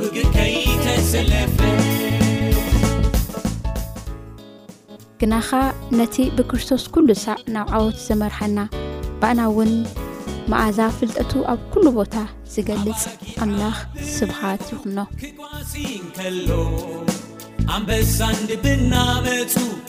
ውግእ ከይተሰለፈ ግናኻ ነቲ ብክርስቶስ ኩሉ ሳዕ ናብ ዓወት ዘመርሓና ባእና እውን መኣዛ ፍልጠቱ ኣብ ኩሉ ቦታ ዝገልጽ ኣምላኽ ስብሓት ይኹኖ ክቋሲ እንከሎ ኣንበሳን ድብና መፁ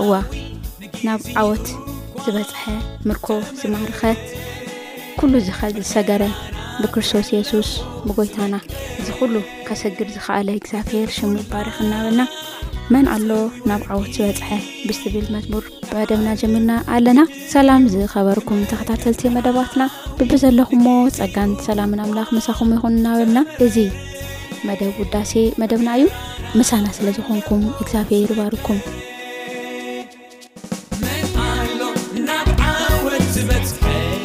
እዋ ናብ ዓወት ዝበፅሐ ምርኮ ዝማርኸ ኩሉ ዝኸል ዝሰገረ ብክርስቶስ የሱስ ብጎይታና እዚ ኩሉ ከሰግድ ዝኸኣለ እግዚኣብሄር ሽሙ ይባርኽ እናበልና መን ኣሎ ናብ ዓወት ዝበፅሐ ብዝትብል መዝሙር መደብና ጀሚርና ኣለና ሰላም ዝኸበርኩም ተኸታተልቲ መደባትና ብቢ ዘለኹሞ ጸጋን ሰላምን ኣምላኽ ምሳኹም ይኹን እናበልና እዚ መደብ ውዳሴ መደብና እዩ ምሳና ስለ ዝኾንኩም እግዚኣብሔር ይርባርኩም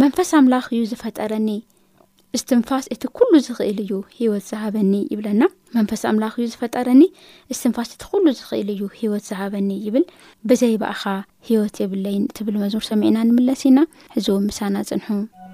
መንፈስ ኣምላኽ እዩ ዝፈጠረኒ እስትንፋስ እቲ ኩሉ ዝኽእል እዩ ሂወት ዝሃበኒ ይብለና መንፈስ ኣምላኽ እዩ ዝፈጠረኒ እስትንፋስ እቲ ኩሉ ዝኽእል እዩ ሂወት ዝሃበኒ ይብል ብዘይ ባእኻ ሂወት የብለይን ትብል መዝሙር ሰሚዕና ንምለስ ኢና ሕዚ ውን ምሳና ፅንሑ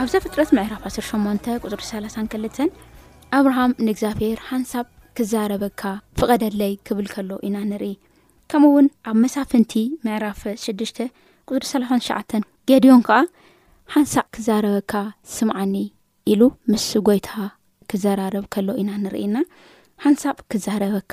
ኣብ ዘፍጥረት ምዕራፍ 18 ቁፅሪ 30 ክልተን ኣብርሃም ንእግዚኣብሔር ሓንሳብ ክዛረበካ ፍቐደለይ ክብል ከሎ ኢና ንርኢ ከምኡ እውን ኣብ መሳፍንቲ ምዕራፍ 6 ቁፅሪ 39 ጌድዮን ከዓ ሓንሳእ ክዛረበካ ስምዓኒ ኢሉ ምስ ጎይታ ክዘራረብ ከሎ ኢና ንርኢና ሓንሳብ ክዛረበካ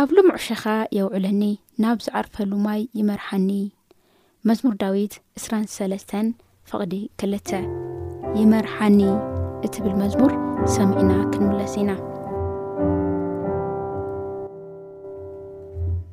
ኣብ ልሙዕ ሸኻ የውዕለኒ ናብ ዝዓርፈሉ ማይ ይመርሓኒ መዝሙር ዳዊት 23 ፍቕዲ ክልተ ይመርሓኒ እትብል መዝሙር ሰሚዕና ክንምለስ ኢና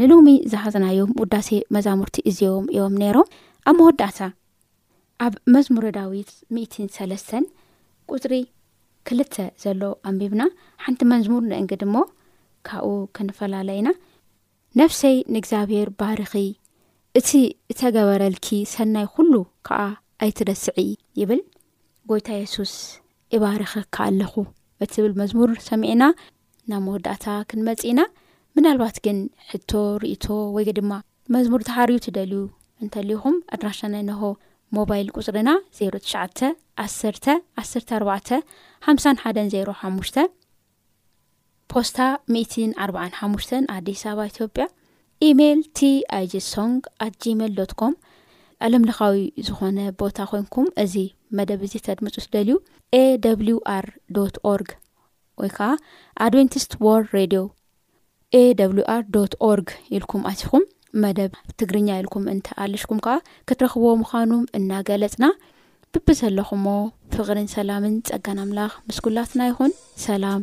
ንሎሚ ዝሓዝናዮም ውዳሴ መዛሙርቲ እዚኦም እዮም ነይሮም ኣብ መወዳእታ ኣብ መዝሙረ ዳዊት ሚእትን ሰለስተን ቁፅሪ ክልተ ዘሎ ኣንቢብና ሓንቲ መዝሙር ንእንግድ እሞ ካብኡ ክንፈላለ ኢና ነፍሰይ ንእግዚኣብሔር ባርኺ እቲ እተገበረልኪ ሰናይ ኩሉ ከዓ ኣይትረስዒ ይብል ጎይታ የሱስ እባርኸካ ኣለኹ እትብል መዝሙር ሰሚዕና ናብ መወዳእታ ክንመጽእ ኢና ምናልባት ግን ሕቶ ርእቶ ወይ ድማ መዝሙር ተሓርዩ ትደልዩ እንተልኹም ኣድራሻና ነሆ ሞባይል ቁፅርና 0911145105 ፖስታ 145 ኣዲስ ኣበባ ኢትዮጵያ ኢሜይል ቲ ኣይጂ ሶንግ ኣት ጂሜል ዶት ኮም ኣለም ለኻዊ ዝኾነ ቦታ ኮንኩም እዚ መደብ እዚ ተድምፁ ትደልዩ ኤ ደብሊው ኣር ዶት ኦርግ ወይ ከዓ ኣድቨንቲስት ዎር ሬድዮ ኤwr ዶት ኦርግ ኢልኩም ኣቲኹም መደብ ትግርኛ ኢልኩም እንተ ኣልሽኩም ከዓ ክትረኽብዎ ምዃኑም እናገለፅና ብቢ ዘለኹሞ ፍቕርን ሰላምን ፀጋን ኣምላኽ ምስ ኩላትና ይኹን ሰላም